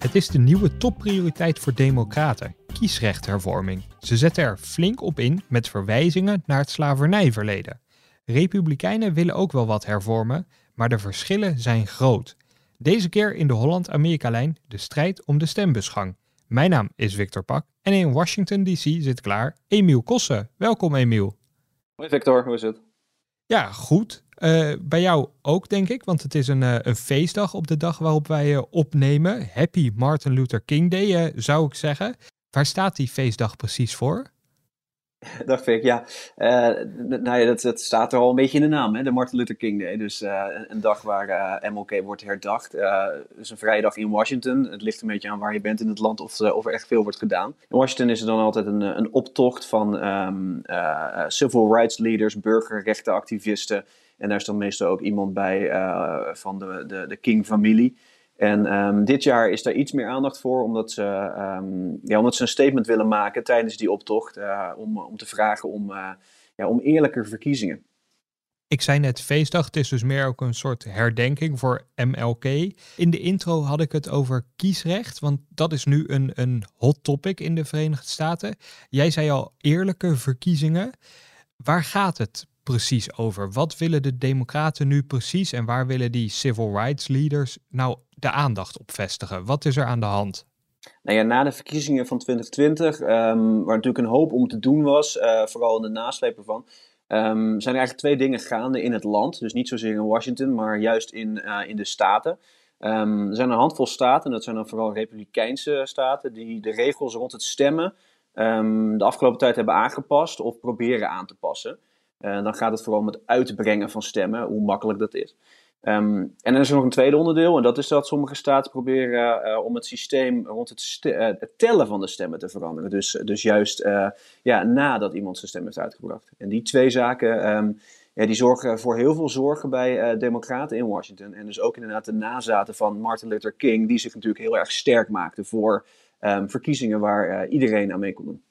Het is de nieuwe topprioriteit voor Democraten: kiesrechthervorming. Ze zetten er flink op in met verwijzingen naar het slavernijverleden. Republikeinen willen ook wel wat hervormen, maar de verschillen zijn groot. Deze keer in de Holland-Amerika-lijn de strijd om de stembusgang. Mijn naam is Victor Pak en in Washington DC zit klaar Emiel Kossen. Welkom Emiel. Hoi Victor, hoe is het? Ja, goed. Uh, bij jou ook, denk ik, want het is een, uh, een feestdag op de dag waarop wij uh, opnemen. Happy Martin Luther King Day, zou ik zeggen. Waar staat die feestdag precies voor? Dag Vic, ja. nou ja, dat, staat er al een beetje in de naam, hè? de Martin Luther King Day. Dus een, dag waar MLK wordt herdacht. Het is een vrijdag in Washington. Het ligt een beetje aan waar je bent in het land of, of er echt veel wordt gedaan. In Washington is er dan altijd een, een optocht van um, civil rights leaders, burgerrechtenactivisten en daar is dan meestal ook iemand bij uh, van de, de, de King-familie. En um, dit jaar is daar iets meer aandacht voor, omdat ze, um, ja, omdat ze een statement willen maken tijdens die optocht. Uh, om, om te vragen om, uh, ja, om eerlijke verkiezingen. Ik zei net feestdag, het is dus meer ook een soort herdenking voor MLK. In de intro had ik het over kiesrecht, want dat is nu een, een hot topic in de Verenigde Staten. Jij zei al eerlijke verkiezingen. Waar gaat het precies over? Wat willen de Democraten nu precies en waar willen die civil rights leaders nou de aandacht op vestigen? Wat is er aan de hand? Nou ja, na de verkiezingen van 2020, um, ehm, waar natuurlijk een hoop om te doen was, uh, vooral in de nasleep ervan, um, zijn er eigenlijk twee dingen gaande in het land. Dus niet zozeer in Washington, maar juist in, uh, in de staten. Um, er zijn een handvol staten, en dat zijn dan vooral republikeinse staten, die de regels rond het stemmen de afgelopen tijd hebben aangepast of proberen aan te passen. Uh, dan gaat het vooral om het uitbrengen van stemmen, hoe makkelijk dat is. Um, en dan is er nog een tweede onderdeel, en dat is dat sommige staten proberen uh, om het systeem rond het, uh, het, tellen van de stemmen te veranderen. Dus, dus juist ja, nadat iemand zijn stem heeft uitgebracht. En die twee zaken um, ja, die zorgen voor heel veel zorgen bij Democraten in Washington. En dus ook inderdaad de nazaten van Martin Luther King, die zich natuurlijk heel erg sterk maakte voor um, verkiezingen waar iedereen aan mee kon doen.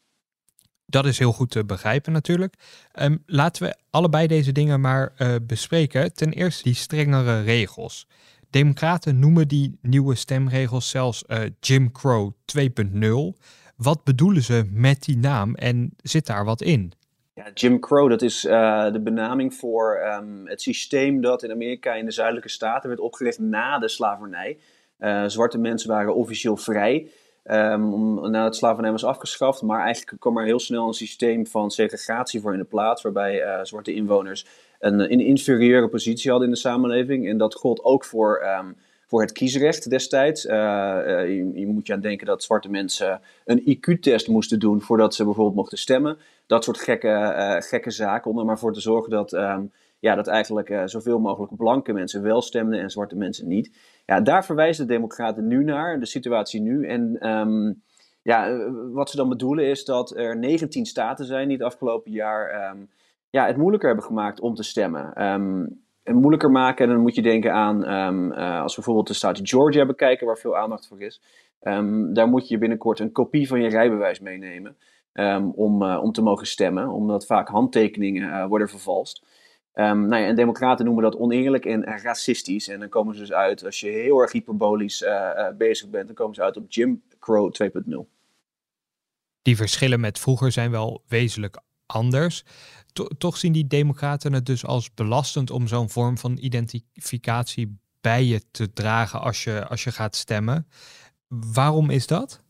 Dat is heel goed te begrijpen natuurlijk. Um, laten we allebei deze dingen maar uh, bespreken. Ten eerste die strengere regels. Democraten noemen die nieuwe stemregels zelfs uh, Jim Crow 2.0. Wat bedoelen ze met die naam en zit daar wat in? Ja, Jim Crow, dat is uh, de benaming voor um, het systeem dat in Amerika in de zuidelijke staten werd opgericht na de slavernij. zwarte mensen waren officieel vrij. Um, het slavernij was afgeschaft. Maar eigenlijk kwam er heel snel een systeem van segregatie voor in de plaats. Waarbij uh, zwarte inwoners een, een, inferieure positie hadden in de samenleving. En dat gold ook voor, um, voor het kiesrecht destijds. Uh, je, moet je aan denken dat zwarte mensen een IQ-test moesten doen voordat ze bijvoorbeeld mochten stemmen. Dat soort gekke, gekke zaken. Om er maar voor te zorgen dat, um, ja, dat eigenlijk zoveel mogelijk blanke mensen wel stemden en zwarte mensen niet. Ja, daar verwijzen de Democraten nu naar, de situatie nu. En um, ja, eh, wat ze dan bedoelen is dat er 19 staten zijn die het afgelopen jaar um, ja, het moeilijker hebben gemaakt om te stemmen. Um, en moeilijker maken, en dan moet je denken aan, uh, als we bijvoorbeeld de staat Georgia bekijken, waar veel aandacht voor is. daar moet je binnenkort een kopie van je rijbewijs meenemen om, uh, om te mogen stemmen, omdat vaak handtekeningen worden vervalst. Um, nou ja, en democraten noemen dat oneerlijk en racistisch. En dan komen ze dus uit, als je heel erg hyperbolisch uh, uh, bezig bent, dan komen ze uit op Jim Crow 2.0. Die verschillen met vroeger zijn wel wezenlijk anders. toch zien die democraten het dus als belastend om zo'n vorm van identificatie bij je te dragen als je, als je gaat stemmen. Waarom is dat?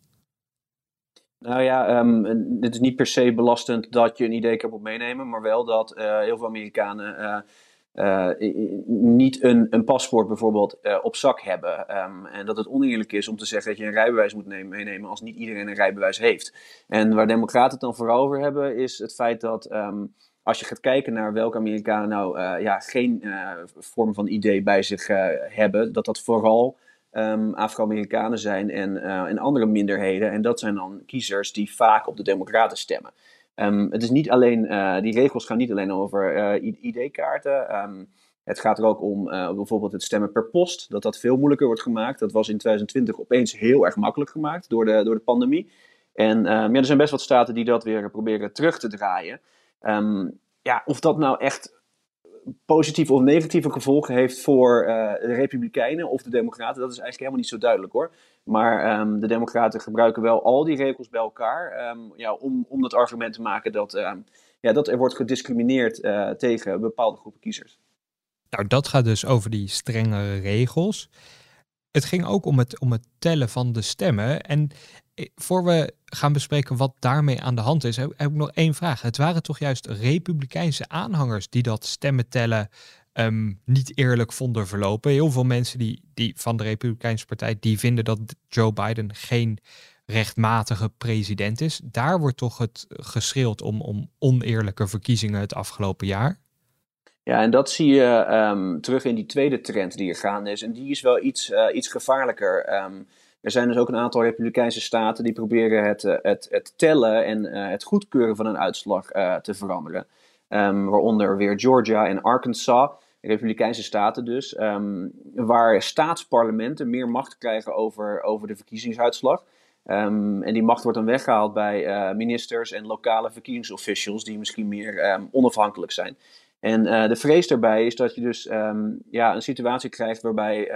Nou ja, um, het is niet per se belastend dat je een ID-kaart moet meenemen, maar wel dat uh, heel veel Amerikanen uh, uh, niet een, een, paspoort bijvoorbeeld op zak hebben. Um, en dat het oneerlijk is om te zeggen dat je een rijbewijs moet nemen, meenemen als niet iedereen een rijbewijs heeft. En waar Democraten het dan vooral over hebben, is het feit dat. Um, als je gaat kijken naar welke Amerikanen nou ja, geen vorm van ID bij zich hebben, dat dat vooral um, Afro-Amerikanen zijn en, uh, en andere minderheden. En dat zijn dan kiezers die vaak op de Democraten stemmen. Um, het is niet alleen, uh, die regels gaan niet alleen over uh, ID-kaarten. Um, het gaat er ook om bijvoorbeeld het stemmen per post, dat dat veel moeilijker wordt gemaakt. Dat was in 2020 opeens heel erg makkelijk gemaakt door de, door de pandemie. En ja, er zijn best wat staten die dat weer proberen terug te draaien. ja, of dat nou echt positieve of negatieve gevolgen heeft voor uh, de Republikeinen of de Democraten, dat is eigenlijk helemaal niet zo duidelijk hoor. Maar um, de Democraten gebruiken wel al die regels bij elkaar um, ja, om, om dat argument te maken dat, um, ja, dat er wordt gediscrimineerd uh, tegen bepaalde groepen kiezers. Nou, dat gaat dus over die strengere regels. Het ging ook om het, om het tellen van de stemmen. En eh, voor we gaan bespreken wat daarmee aan de hand is, heb, ik nog één vraag. Het waren toch juist republikeinse aanhangers die dat stemmen tellen um, niet eerlijk vonden verlopen. Heel veel mensen die, die van de Republikeinse Partij die vinden dat Joe Biden geen rechtmatige president is. Daar wordt toch het geschreeuwd om, om oneerlijke verkiezingen het afgelopen jaar. Ja, en dat zie je um, terug in die tweede trend die er gaande is. En die is wel iets, uh, iets gevaarlijker. Um, er zijn dus ook een aantal Republikeinse staten die proberen het, uh, het, het tellen en uh, het goedkeuren van een uitslag te veranderen. Um, waaronder weer Georgia en Arkansas, Republikeinse staten dus, waar staatsparlementen meer macht krijgen over, over de verkiezingsuitslag. Um, en die macht wordt dan weggehaald bij ministers en lokale verkiezingsofficials, die misschien meer onafhankelijk zijn. En de vrees daarbij is dat je dus ja, een situatie krijgt waarbij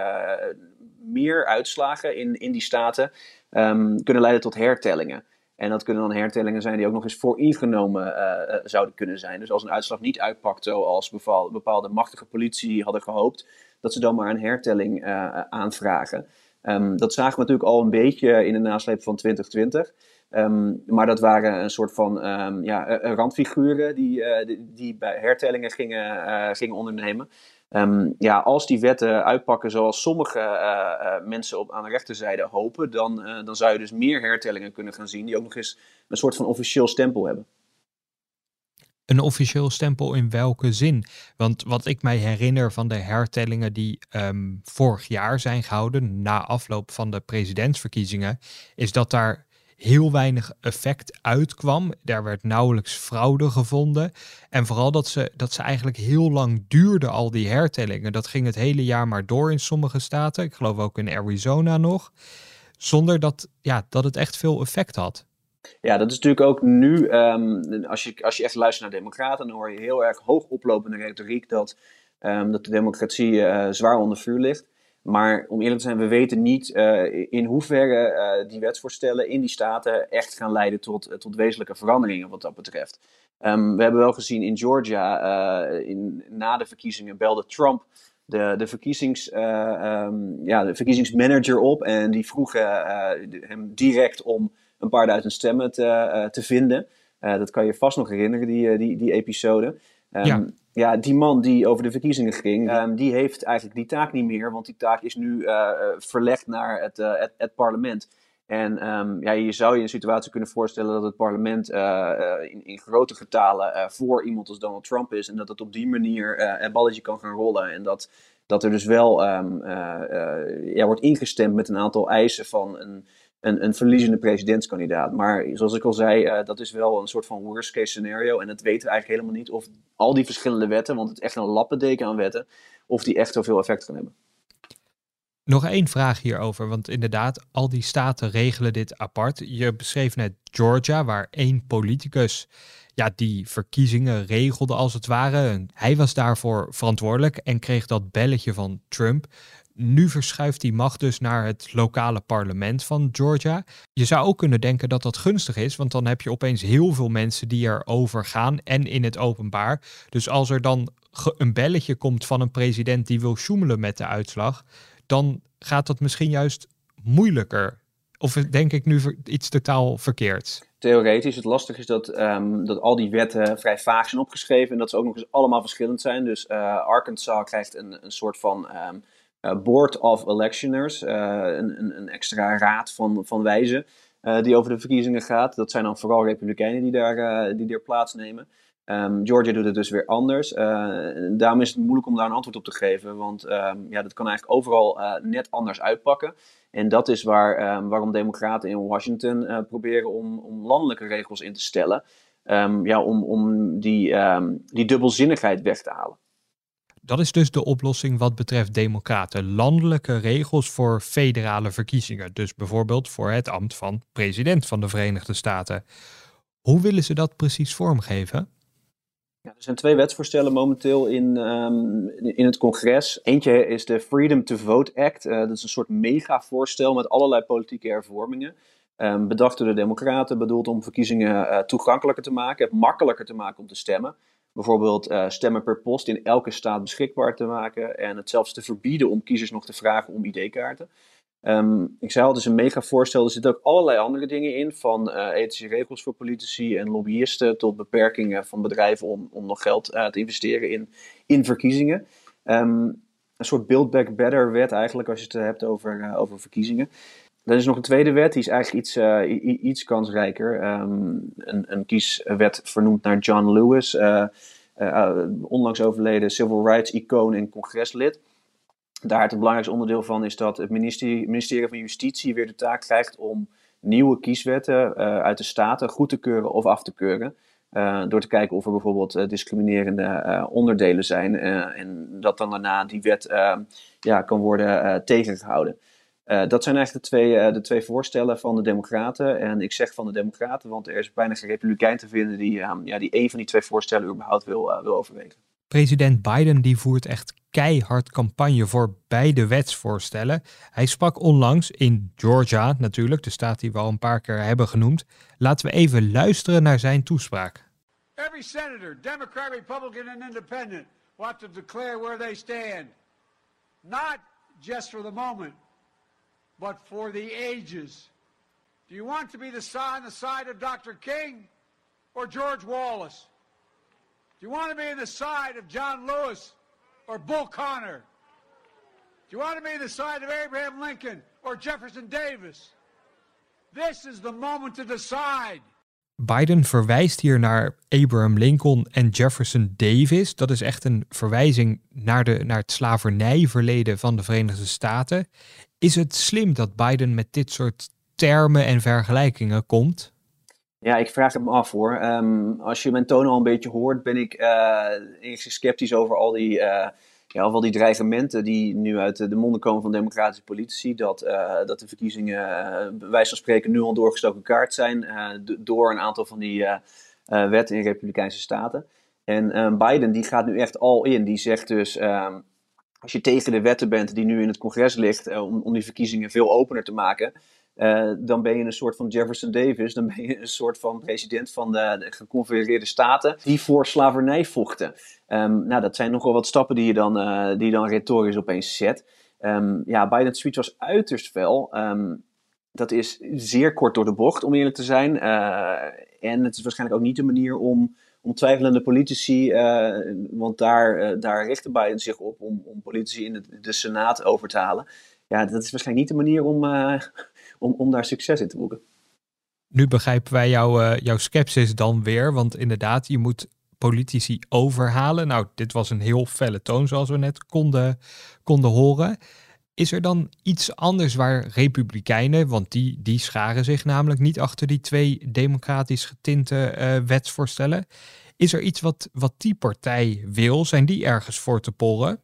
meer uitslagen in, in die staten kunnen leiden tot hertellingen. En dat kunnen dan hertellingen zijn die ook nog eens vooringenomen uh, zouden kunnen zijn. Dus als een uitslag niet uitpakt zoals bepaalde, machtige politie hadden gehoopt, dat ze dan maar een hertelling aanvragen. Um, dat zagen we natuurlijk al een beetje in de nasleep van 2020. Um, maar dat waren een soort van ja, eh, eh, randfiguren die, die, die, bij hertellingen gingen, gingen ondernemen. Um, ja, als die wetten uitpakken zoals sommige uh, mensen op, aan de rechterzijde hopen, dan, dan zou je dus meer hertellingen kunnen gaan zien die ook nog eens een soort van officieel stempel hebben. Een officieel stempel in welke zin? Want wat ik mij herinner van de hertellingen die um, vorig jaar zijn gehouden, na afloop van de presidentsverkiezingen, is dat daar heel weinig effect uitkwam. Daar werd nauwelijks fraude gevonden. En vooral dat ze, dat ze eigenlijk heel lang duurden, al die hertellingen. Dat ging het hele jaar maar door in sommige staten. Ik geloof ook in Arizona nog. Zonder dat, ja, dat het echt veel effect had. Ja, dat is natuurlijk ook nu, um, als, je, als je echt luistert naar democraten, dan hoor je heel erg hoog oplopende retoriek dat, um, dat de democratie uh, zwaar onder vuur ligt. Maar om eerlijk te zijn, we weten niet uh, in hoeverre uh, die wetsvoorstellen in die staten echt gaan leiden tot, uh, tot wezenlijke veranderingen wat dat betreft. Um, we hebben wel gezien in Georgia, in, na de verkiezingen belde Trump de, de, verkiezings, um, ja, de verkiezingsmanager op en die vroeg hem direct om een paar duizend stemmen te, te vinden. dat kan je vast nog herinneren, die, die, die episode. Um, ja ja, die man die over de verkiezingen ging, um, die heeft eigenlijk die taak niet meer, want die taak is nu uh, verlegd naar het, uh, het, het, parlement. En um, ja, je zou je een situatie kunnen voorstellen dat het parlement uh, in, in, grote getalen voor iemand als Donald Trump is en dat het op die manier het balletje kan gaan rollen. En dat, dat er dus wel um, ja, wordt ingestemd met een aantal eisen van een een, een verliezende presidentskandidaat. Maar zoals ik al zei, uh, dat is wel een soort van worst case scenario. En dat weten we eigenlijk helemaal niet of al die verschillende wetten, want het is echt een lappendeken aan wetten, of die echt zoveel effect gaan hebben. Nog één vraag hierover, want inderdaad, al die staten regelen dit apart. Je beschreef net Georgia, waar één politicus ja, die verkiezingen regelde als het ware. Hij was daarvoor verantwoordelijk en kreeg dat belletje van Trump. Nu verschuift die macht dus naar het lokale parlement van Georgia. Je zou ook kunnen denken dat dat gunstig is, want dan heb je opeens heel veel mensen die erover gaan en in het openbaar. Dus als er dan een belletje komt van een president die wil sjoemelen met de uitslag, dan gaat dat misschien juist moeilijker. Of denk ik nu iets totaal verkeerds? Theoretisch. Het lastige is dat, um, dat al die wetten vrij vaag zijn opgeschreven en dat ze ook nog eens allemaal verschillend zijn. Dus uh, Arkansas krijgt een, een soort van uh, Board of Electioners, uh, een, een, extra raad van, van wijzen uh, die over de verkiezingen gaat. Dat zijn dan vooral republikeinen die daar, die daar plaatsnemen. Ehm, Georgia doet het dus weer anders. daarom is het moeilijk om daar een antwoord op te geven, want ehm, ja, dat kan eigenlijk overal net anders uitpakken. En dat is waar, ehm, waarom Democraten in Washington proberen om, om landelijke regels in te stellen. ja, om, om die, die dubbelzinnigheid weg te halen. Dat is dus de oplossing wat betreft democraten. Landelijke regels voor federale verkiezingen. Dus bijvoorbeeld voor het ambt van president van de Verenigde Staten. Hoe willen ze dat precies vormgeven? Ja, er zijn twee wetsvoorstellen momenteel in, um, in het congres. Eentje is de Freedom to Vote Act. Uh, dat is een soort megavoorstel met allerlei politieke hervormingen. Um, bedacht door de Democraten, bedoeld om verkiezingen uh, toegankelijker te maken, makkelijker te maken om te stemmen bijvoorbeeld uh, stemmen per post in elke staat beschikbaar te maken en het zelfs te verbieden om kiezers nog te vragen om ID-kaarten. Um, ik zei al, het is een mega voorstel. Er zitten ook allerlei andere dingen in, van uh, ethische regels voor politici en lobbyisten tot beperkingen van bedrijven om, om nog geld uh, te investeren in, in verkiezingen. Um, een soort Build Back Better wet eigenlijk, als je het hebt over, over verkiezingen. Er is nog een tweede wet, die is eigenlijk iets, uh, iets kansrijker. Um, een, een, kieswet vernoemd naar John Lewis, uh, uh, onlangs overleden civil rights icoon en congreslid. Daar het belangrijkste onderdeel van is dat het ministerie, ministerie van Justitie weer de taak krijgt om nieuwe kieswetten uit de staten goed te keuren of af te keuren. door te kijken of er bijvoorbeeld discriminerende onderdelen zijn en dat dan daarna die wet ja, kan worden tegengehouden. Uh, dat zijn eigenlijk de twee, uh, de twee voorstellen van de Democraten. En ik zeg van de Democraten, want er is bijna geen Republikein te vinden die, uh, ja, die een van die twee voorstellen überhaupt wil, wil overwegen. President Biden die voert echt keihard campagne voor beide wetsvoorstellen. Hij sprak onlangs in Georgia, natuurlijk, de staat die we al een paar keer hebben genoemd. Laten we even luisteren naar zijn toespraak. Every senator, Democrat, Republican and Independent, want to declare where they stand. Not just for the moment. But for the ages. Do you want to be the on the side of Dr. King or George Wallace? Do you want to be on the side of John Lewis or Bull Connor? Do you want to be on the side of Abraham Lincoln or Jefferson Davis? This is the moment to decide. Biden verwijst hier naar Abraham Lincoln en Jefferson Davis. Dat is echt een verwijzing naar, de, naar het slavernijverleden van de Verenigde Staten. Is het slim dat Biden met dit soort termen en vergelijkingen komt? Ja, ik vraag het me af hoor. Um, als je mijn toon al een beetje hoort, ben ik uh, enigszins sceptisch over al die, uh, ja, die dreigementen die nu uit de monden komen van democratische politici. Dat, uh, dat de verkiezingen, bij wijze van spreken, nu al doorgestoken kaart zijn door een aantal van die wetten in republikeinse staten. En Biden die gaat nu echt al in. Die zegt dus, um, als je tegen de wetten bent die nu in het congres ligt, uh, om, om die verkiezingen veel opener te maken, uh, dan ben je een soort van Jefferson Davis, dan ben je een soort van president van de, de geconfedereerde staten die voor slavernij vochten. Um, nou, dat zijn nogal wat stappen die je dan, uh, die je dan retorisch opeens zet. Um, ja, Biden's speech was uiterst fel. Um, dat is zeer kort door de bocht, om eerlijk te zijn. en het is waarschijnlijk ook niet de manier om om twijfelende politici, uh, want daar, uh, daar richten Biden zich op om, om politici in de, de, Senaat over te halen. Ja, dat is waarschijnlijk niet de manier om, uh, om, om daar succes in te boeken. Nu begrijpen wij jou, jouw sceptisch dan weer, want inderdaad, je moet politici overhalen. Nou, dit was een heel felle toon, zoals we net konden, konden horen. Is er dan iets anders waar republikeinen, want die, die scharen zich namelijk niet achter die twee democratisch getinte uh, wetsvoorstellen. Is er iets wat, wat die partij wil? Zijn die ergens voor te pollen?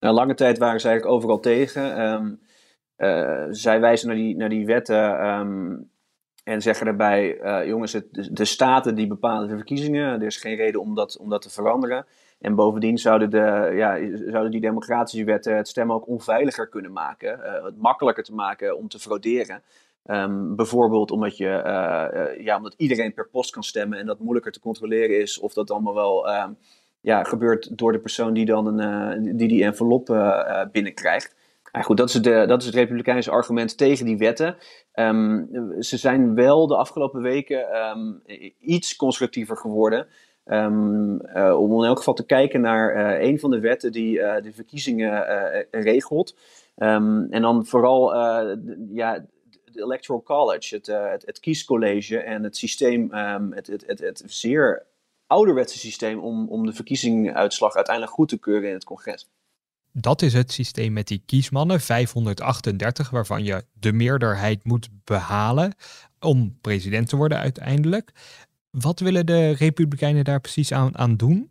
Nou, lange tijd waren ze eigenlijk overal tegen. Um, uh, zij wijzen naar die, naar die wetten um, en zeggen daarbij: uh, jongens, het, de, de, staten die bepalen de verkiezingen. Er is geen reden om dat, om dat te veranderen. En bovendien zouden, de, ja, zouden die democratische wetten het stemmen ook onveiliger kunnen maken. Uh, het makkelijker te maken om te frauderen. Um, bijvoorbeeld omdat, je, uh, ja, omdat iedereen per post kan stemmen en dat moeilijker te controleren is. Of dat allemaal wel um, ja, gebeurt door de persoon die dan een, die, die envelop binnenkrijgt. Ja, goed, dat is, de, dat is het republikeinse argument tegen die wetten. Um, ze zijn wel de afgelopen weken iets constructiever geworden. Um, uh, om in elk geval te kijken naar uh, een van de wetten die uh, de verkiezingen regelt. Um, en dan vooral ja, de Electoral College, het, het, kiescollege en het systeem, um, het, het, het, zeer ouderwetse systeem om, om de verkiezingsuitslag uiteindelijk goed te keuren in het congres. Dat is het systeem met die kiesmannen, 538, waarvan je de meerderheid moet behalen om president te worden uiteindelijk. Wat willen de Republikeinen daar precies aan, aan doen?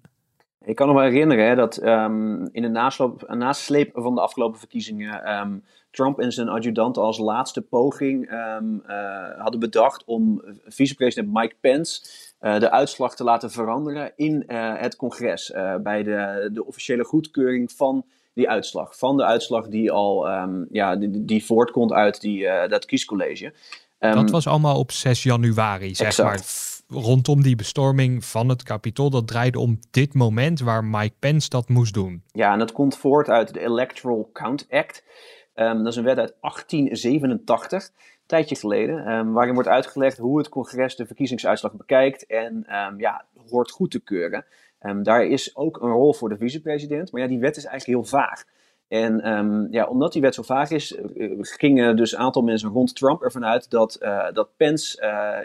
Ik kan me wel herinneren hè, dat um, in de nasloop, nasleep van de afgelopen verkiezingen um, Trump en zijn adjudant als laatste poging um, uh, hadden bedacht om vicepresident Mike Pence uh, de uitslag te laten veranderen in uh, het congres. bij de, de officiële goedkeuring van die uitslag. Van de uitslag die al ja, die, die voortkomt uit die, dat kiescollege. dat was allemaal op 6 januari, zeg exact. maar rondom die bestorming van het Capitool. Dat draaide om dit moment waar Mike Pence dat moest doen. Ja, en dat komt voort uit de Electoral Count Act. Um, dat is een wet uit 1887, een tijdje geleden, um, waarin wordt uitgelegd hoe het congres de verkiezingsuitslag bekijkt en um, ja, hoort goed te keuren. daar is ook een rol voor de vicepresident, maar ja, die wet is eigenlijk heel vaag. En um, ja, omdat die wet zo vaag is, uh, gingen dus een aantal mensen rond Trump ervan uit dat, uh, dat Pence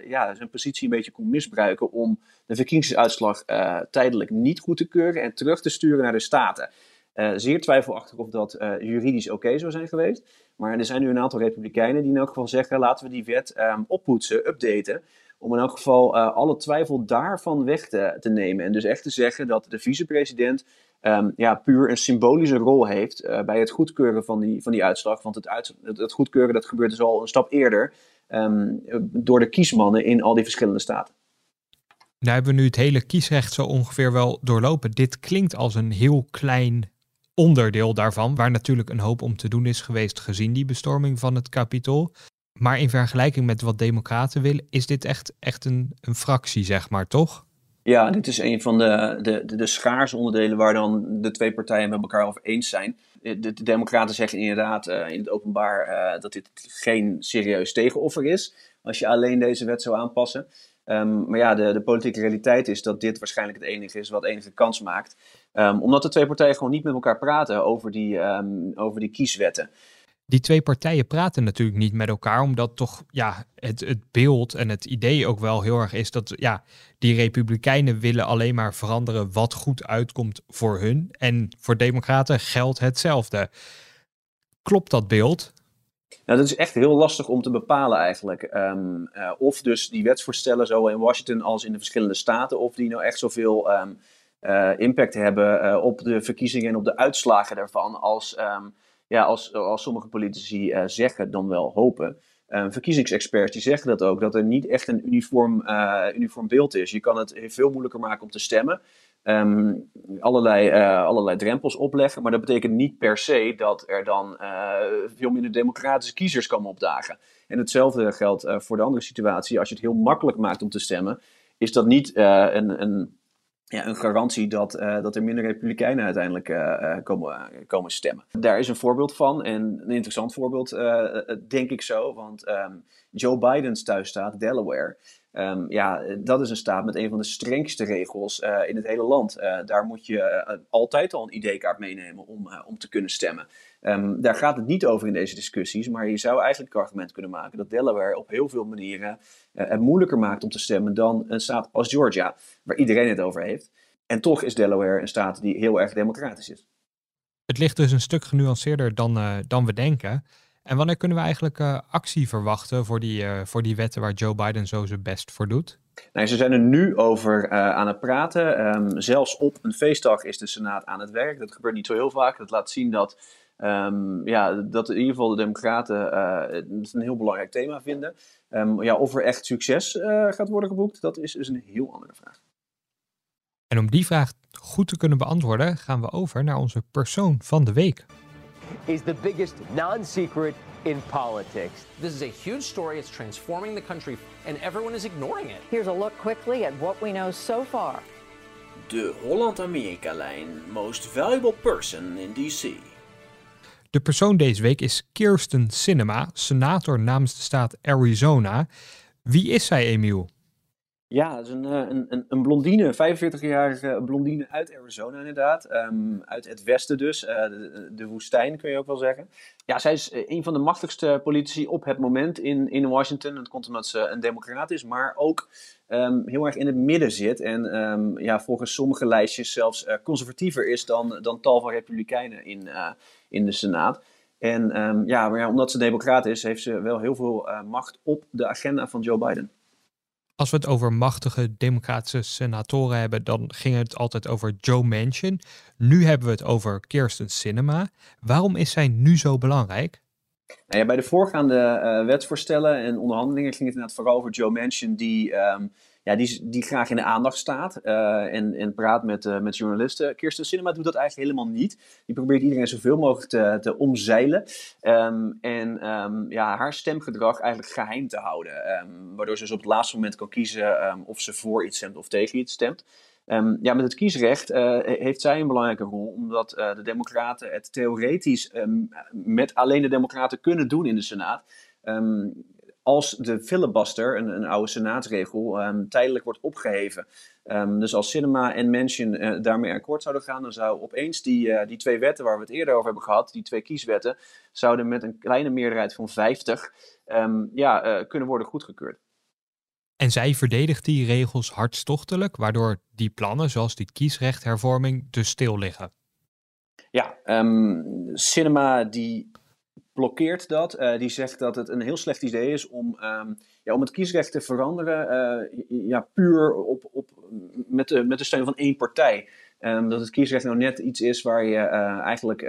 ja, zijn positie een beetje kon misbruiken om de verkiezingsuitslag tijdelijk niet goed te keuren en terug te sturen naar de Staten. zeer twijfelachtig of dat juridisch oké zou zijn geweest. Maar er zijn nu een aantal republikeinen die in elk geval zeggen: laten we die wet um, oppoetsen, updaten. Om in elk geval alle twijfel daarvan weg te, te nemen. En dus echt te zeggen dat de vicepresident um, ja, puur een symbolische rol heeft uh, bij het goedkeuren van die, van die uitslag. Want het, het, goedkeuren dat gebeurt dus al een stap eerder um, door de kiesmannen in al die verschillende staten. Nou hebben we nu het hele kiesrecht zo ongeveer wel doorlopen. Dit klinkt als een heel klein onderdeel daarvan, waar natuurlijk een hoop om te doen is geweest gezien die bestorming van het kapitool. Maar in vergelijking met wat democraten willen, is dit echt, echt een, een fractie, zeg maar, toch? Ja, dit is een van de, de, de, schaarse onderdelen waar dan de twee partijen met elkaar over eens zijn. De, de Democraten zeggen inderdaad uh, in het openbaar uh, dat dit geen serieus tegenoffer is. Als je alleen deze wet zou aanpassen. Um, maar ja, de, de politieke realiteit is dat dit waarschijnlijk het enige is wat enige kans maakt. Um, omdat de twee partijen gewoon niet met elkaar praten over die, um, over die kieswetten die twee partijen praten natuurlijk niet met elkaar, omdat toch ja, het, het beeld en het idee ook wel heel erg is dat ja, die republikeinen willen alleen maar veranderen wat goed uitkomt voor hun. En voor democraten geldt hetzelfde. Klopt dat beeld? Nou, dat is echt heel lastig om te bepalen eigenlijk. Um, uh, of dus die wetsvoorstellen zo in Washington als in de verschillende staten, of die nou echt zoveel um, uh, impact hebben uh, op de verkiezingen en op de uitslagen daarvan als... Um, ja, als, als sommige politici uh, zeggen, dan wel hopen. Uh, verkiezingsexperts die zeggen dat ook, dat er niet echt een uniform, uh, uniform beeld is. Je kan het veel moeilijker maken om te stemmen. Um, allerlei, allerlei drempels opleggen, maar dat betekent niet per se dat er dan veel minder democratische kiezers komen opdagen. En hetzelfde geldt voor de andere situatie. Als je het heel makkelijk maakt om te stemmen, is dat niet een, een ja, een garantie dat, uh, dat er minder republikeinen uiteindelijk uh, komen, komen stemmen. Daar is een voorbeeld van en een interessant voorbeeld, denk ik zo. Want um, Joe Biden's thuisstaat, Delaware, um, ja, dat is een staat met een van de strengste regels in het hele land. daar moet je altijd al een ID-kaart meenemen om, om te kunnen stemmen. Um, daar gaat het niet over in deze discussies, maar je zou eigenlijk het argument kunnen maken dat Delaware op heel veel manieren het moeilijker maakt om te stemmen dan een staat als Georgia, waar iedereen het over heeft. En toch is Delaware een staat die heel erg democratisch is. Het ligt dus een stuk genuanceerder dan, dan we denken. En wanneer kunnen we eigenlijk uh, actie verwachten voor die, voor die wetten waar Joe Biden zo zijn best voor doet? Nou, ze zijn er nu over aan het praten. Um, zelfs op een feestdag is de Senaat aan het werk. Dat gebeurt niet zo heel vaak. Dat laat zien dat Um, ja, dat in ieder geval de Democraten het een heel belangrijk thema vinden. Um, ja, of er echt succes gaat worden geboekt, dat is dus een heel andere vraag. En om die vraag goed te kunnen beantwoorden, gaan we over naar onze persoon van de week. Is the biggest non-secret in politics. This is a huge story. It's transforming the country, and everyone is ignoring it. Here's a look quickly at what we know so far. De Holland-Amerika-lijn Most Valuable Person in D.C. De persoon deze week is Kirsten Sinema, senator namens de staat Arizona. Wie is zij, Emiel? Ja, is een, een, een, een blondine, 45-jarige blondine uit Arizona inderdaad. Um, uit het westen dus, uh, de, woestijn kun je ook wel zeggen. Ja, zij is een van de machtigste politici op het moment in, in Washington. Dat komt omdat ze een democraat is, maar ook um, heel erg in het midden zit. En um, ja, volgens sommige lijstjes zelfs conservatiever is dan, dan tal van republikeinen in, in de Senaat. En ja, maar ja, omdat ze democraat is, heeft ze wel heel veel macht op de agenda van Joe Biden. Als we het over machtige democratische senatoren hebben, dan ging het altijd over Joe Manchin. Nu hebben we het over Kirsten Sinema. Waarom is zij nu zo belangrijk? Nou ja, bij de voorgaande uh, wetsvoorstellen en onderhandelingen ging het inderdaad vooral over Joe Manchin, die um, ja, die, die graag in de aandacht staat uh, en, en praat met, uh, met journalisten. Kirsten Cinema doet dat eigenlijk helemaal niet. Die probeert iedereen zoveel mogelijk te, te omzeilen. Um, en um, ja, haar stemgedrag eigenlijk geheim te houden. Um, waardoor ze dus op het laatste moment kan kiezen of ze voor iets stemt of tegen iets stemt. Ja, met het kiesrecht uh, heeft zij een belangrijke rol, omdat de Democraten het theoretisch met alleen de Democraten kunnen doen in de Senaat. Als de filibuster, een, een oude senaatsregel, um, tijdelijk wordt opgeheven. Um, dus als Cinema en Manchin uh, daarmee akkoord zouden gaan, dan zou opeens die, uh, die twee wetten waar we het eerder over hebben gehad, die twee kieswetten, zouden met een kleine meerderheid van 50 um, ja, uh, kunnen worden goedgekeurd. En zij verdedigt die regels hartstochtelijk, waardoor die plannen, zoals die kiesrechthervorming, dus stil liggen. Ja, Cinema die blokkeert dat. Uh, die zegt dat het een heel slecht idee is om, um, ja, om het kiesrecht te veranderen. Uh, ja, puur op, op, met, de, met de steun van één partij. Um, dat het kiesrecht nou net iets is waar je uh, eigenlijk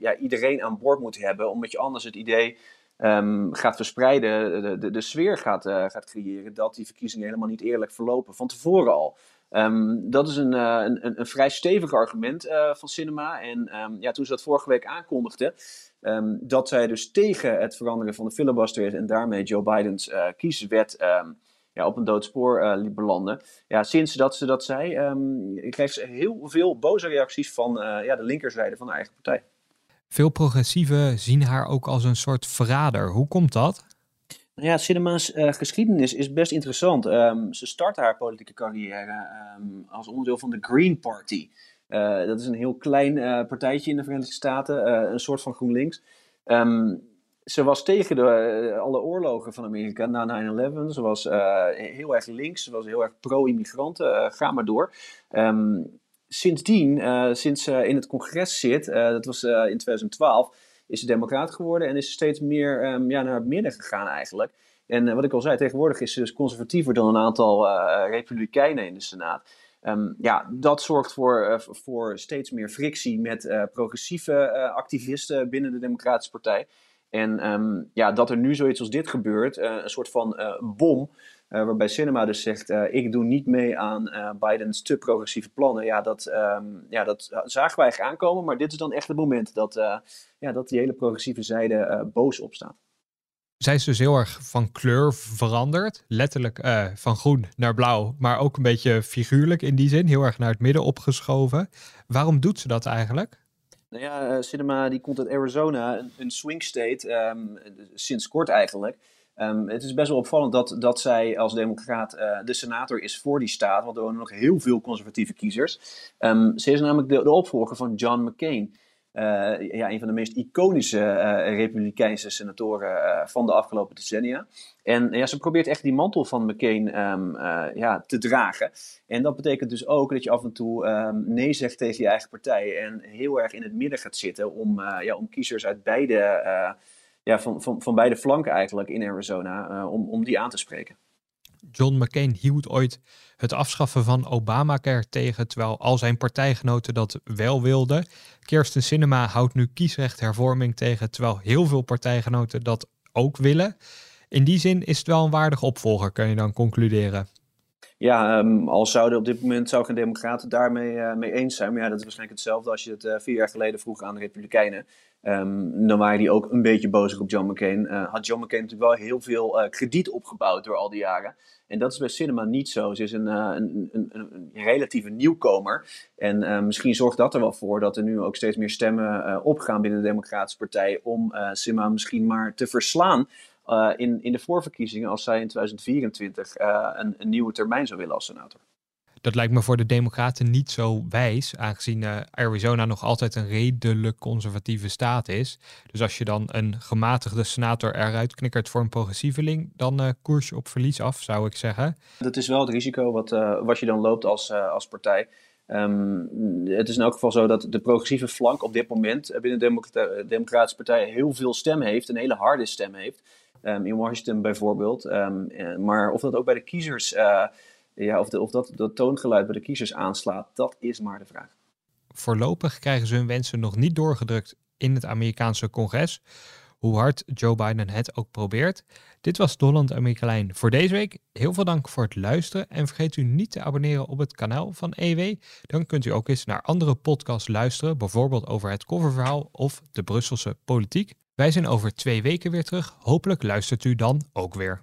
ja, iedereen aan boord moet hebben. Omdat je anders het idee um, gaat verspreiden, de, de, sfeer gaat, gaat creëren. Dat die verkiezingen helemaal niet eerlijk verlopen. Van tevoren al. Dat is een, een, een, vrij stevig argument van Cinema. En ja, toen ze dat vorige week aankondigde, Um, dat zij dus tegen het veranderen van de filibuster is en daarmee Joe Bidens uh, kieswet um, ja, op een doodspoor uh, liet belanden. Ja, sinds dat ze dat zei, um, kreeg ze heel veel boze reacties van uh, ja, de linkerzijde van haar eigen partij. Veel progressieven zien haar ook als een soort verrader. Hoe komt dat? Nou ja, Cinema's geschiedenis is best interessant. ze startte haar politieke carrière als onderdeel van de Green Party. Uh, dat is een heel klein uh, partijtje in de Verenigde Staten, uh, een soort van GroenLinks. Um, ze was tegen de, alle oorlogen van Amerika na 9-11. Ze was heel erg links, ze was heel erg pro-immigranten. ga maar door. Um, sindsdien, sinds ze in het congres zit, dat was in 2012, is ze democraat geworden en is steeds meer um, ja, naar het midden gegaan eigenlijk. En wat ik al zei, tegenwoordig is ze dus conservatiever dan een aantal republikeinen in de Senaat. Um, ja, dat zorgt voor, uh, voor steeds meer frictie met uh, progressieve uh, activisten binnen de Democratische Partij. En um, ja, dat er nu zoiets als dit gebeurt, een soort van bom, waarbij Cinema dus zegt: Ik doe niet mee aan Bidens te progressieve plannen. Ja dat, um, ja, dat zagen wij aankomen, maar dit is dan echt het moment dat, ja, dat die hele progressieve zijde boos opstaat zij is dus heel erg van kleur veranderd. Letterlijk uh, van groen naar blauw, maar ook een beetje figuurlijk in die zin. Heel erg naar het midden opgeschoven. Waarom doet ze dat eigenlijk? Nou ja, uh, Cinema die komt uit Arizona, een, swing state, um, sinds kort eigenlijk. Um, het is best wel opvallend dat, dat zij als democraat uh, de senator is voor die staat, want er wonen nog heel veel conservatieve kiezers. Um, ze is namelijk de opvolger van John McCain. Uh, ja, een van de meest iconische uh, republikeinse senatoren uh, van de afgelopen decennia. En ja, ze probeert echt die mantel van McCain um, ja, te dragen. En dat betekent dus ook dat je af en toe um, nee zegt tegen je eigen partij en heel erg in het midden gaat zitten om, ja, om kiezers uit beide, ja, van, van, van beide flanken eigenlijk in Arizona, om, om die aan te spreken. John McCain hield ooit het afschaffen van Obamacare tegen, terwijl al zijn partijgenoten dat wel wilden. Kirsten Sinema houdt nu kiesrechthervorming tegen, terwijl heel veel partijgenoten dat ook willen. In die zin is het wel een waardige opvolger, kun je dan concluderen. Ja, um, al zouden op dit moment zou geen democraten daarmee uh, mee eens zijn. Maar ja, dat is waarschijnlijk hetzelfde als je het uh, vier jaar geleden vroeg aan de Republikeinen. Um, dan waren die ook een beetje boos op John McCain. Uh, had John McCain natuurlijk wel heel veel krediet opgebouwd door al die jaren. En dat is bij Cinema niet zo. Ze is een, een, een, een relatieve nieuwkomer. En misschien zorgt dat er wel voor dat er nu ook steeds meer stemmen opgaan binnen de Democratische Partij. om Cinema misschien maar te verslaan in, in de voorverkiezingen als zij in 2024 een, een nieuwe termijn zou willen als senator. Dat lijkt me voor de Democraten niet zo wijs, aangezien uh, Arizona nog altijd een redelijk conservatieve staat is. Dus als je dan een gematigde senator eruit knikkert voor een progressieveling, dan uh, koers je op verlies af, zou ik zeggen. Dat is wel het risico wat, uh, wat je dan loopt als, als partij. Um, het is in elk geval zo dat de progressieve flank op dit moment binnen de Democratische Partij heel veel stem heeft, een hele harde stem heeft. Um, in Washington bijvoorbeeld. Um, maar of dat ook bij de kiezers ja, of, of dat, dat toongeluid bij de kiezers aanslaat, dat is maar de vraag. Voorlopig krijgen ze hun wensen nog niet doorgedrukt in het Amerikaanse congres. Hoe hard Joe Biden het ook probeert. Dit was Holland Amerika voor deze week. Heel veel dank voor het luisteren. En vergeet u niet te abonneren op het kanaal van EW. Dan kunt u ook eens naar andere podcasts luisteren. Bijvoorbeeld over het coververhaal of de Brusselse politiek. Wij zijn over twee weken weer terug. Hopelijk luistert u dan ook weer.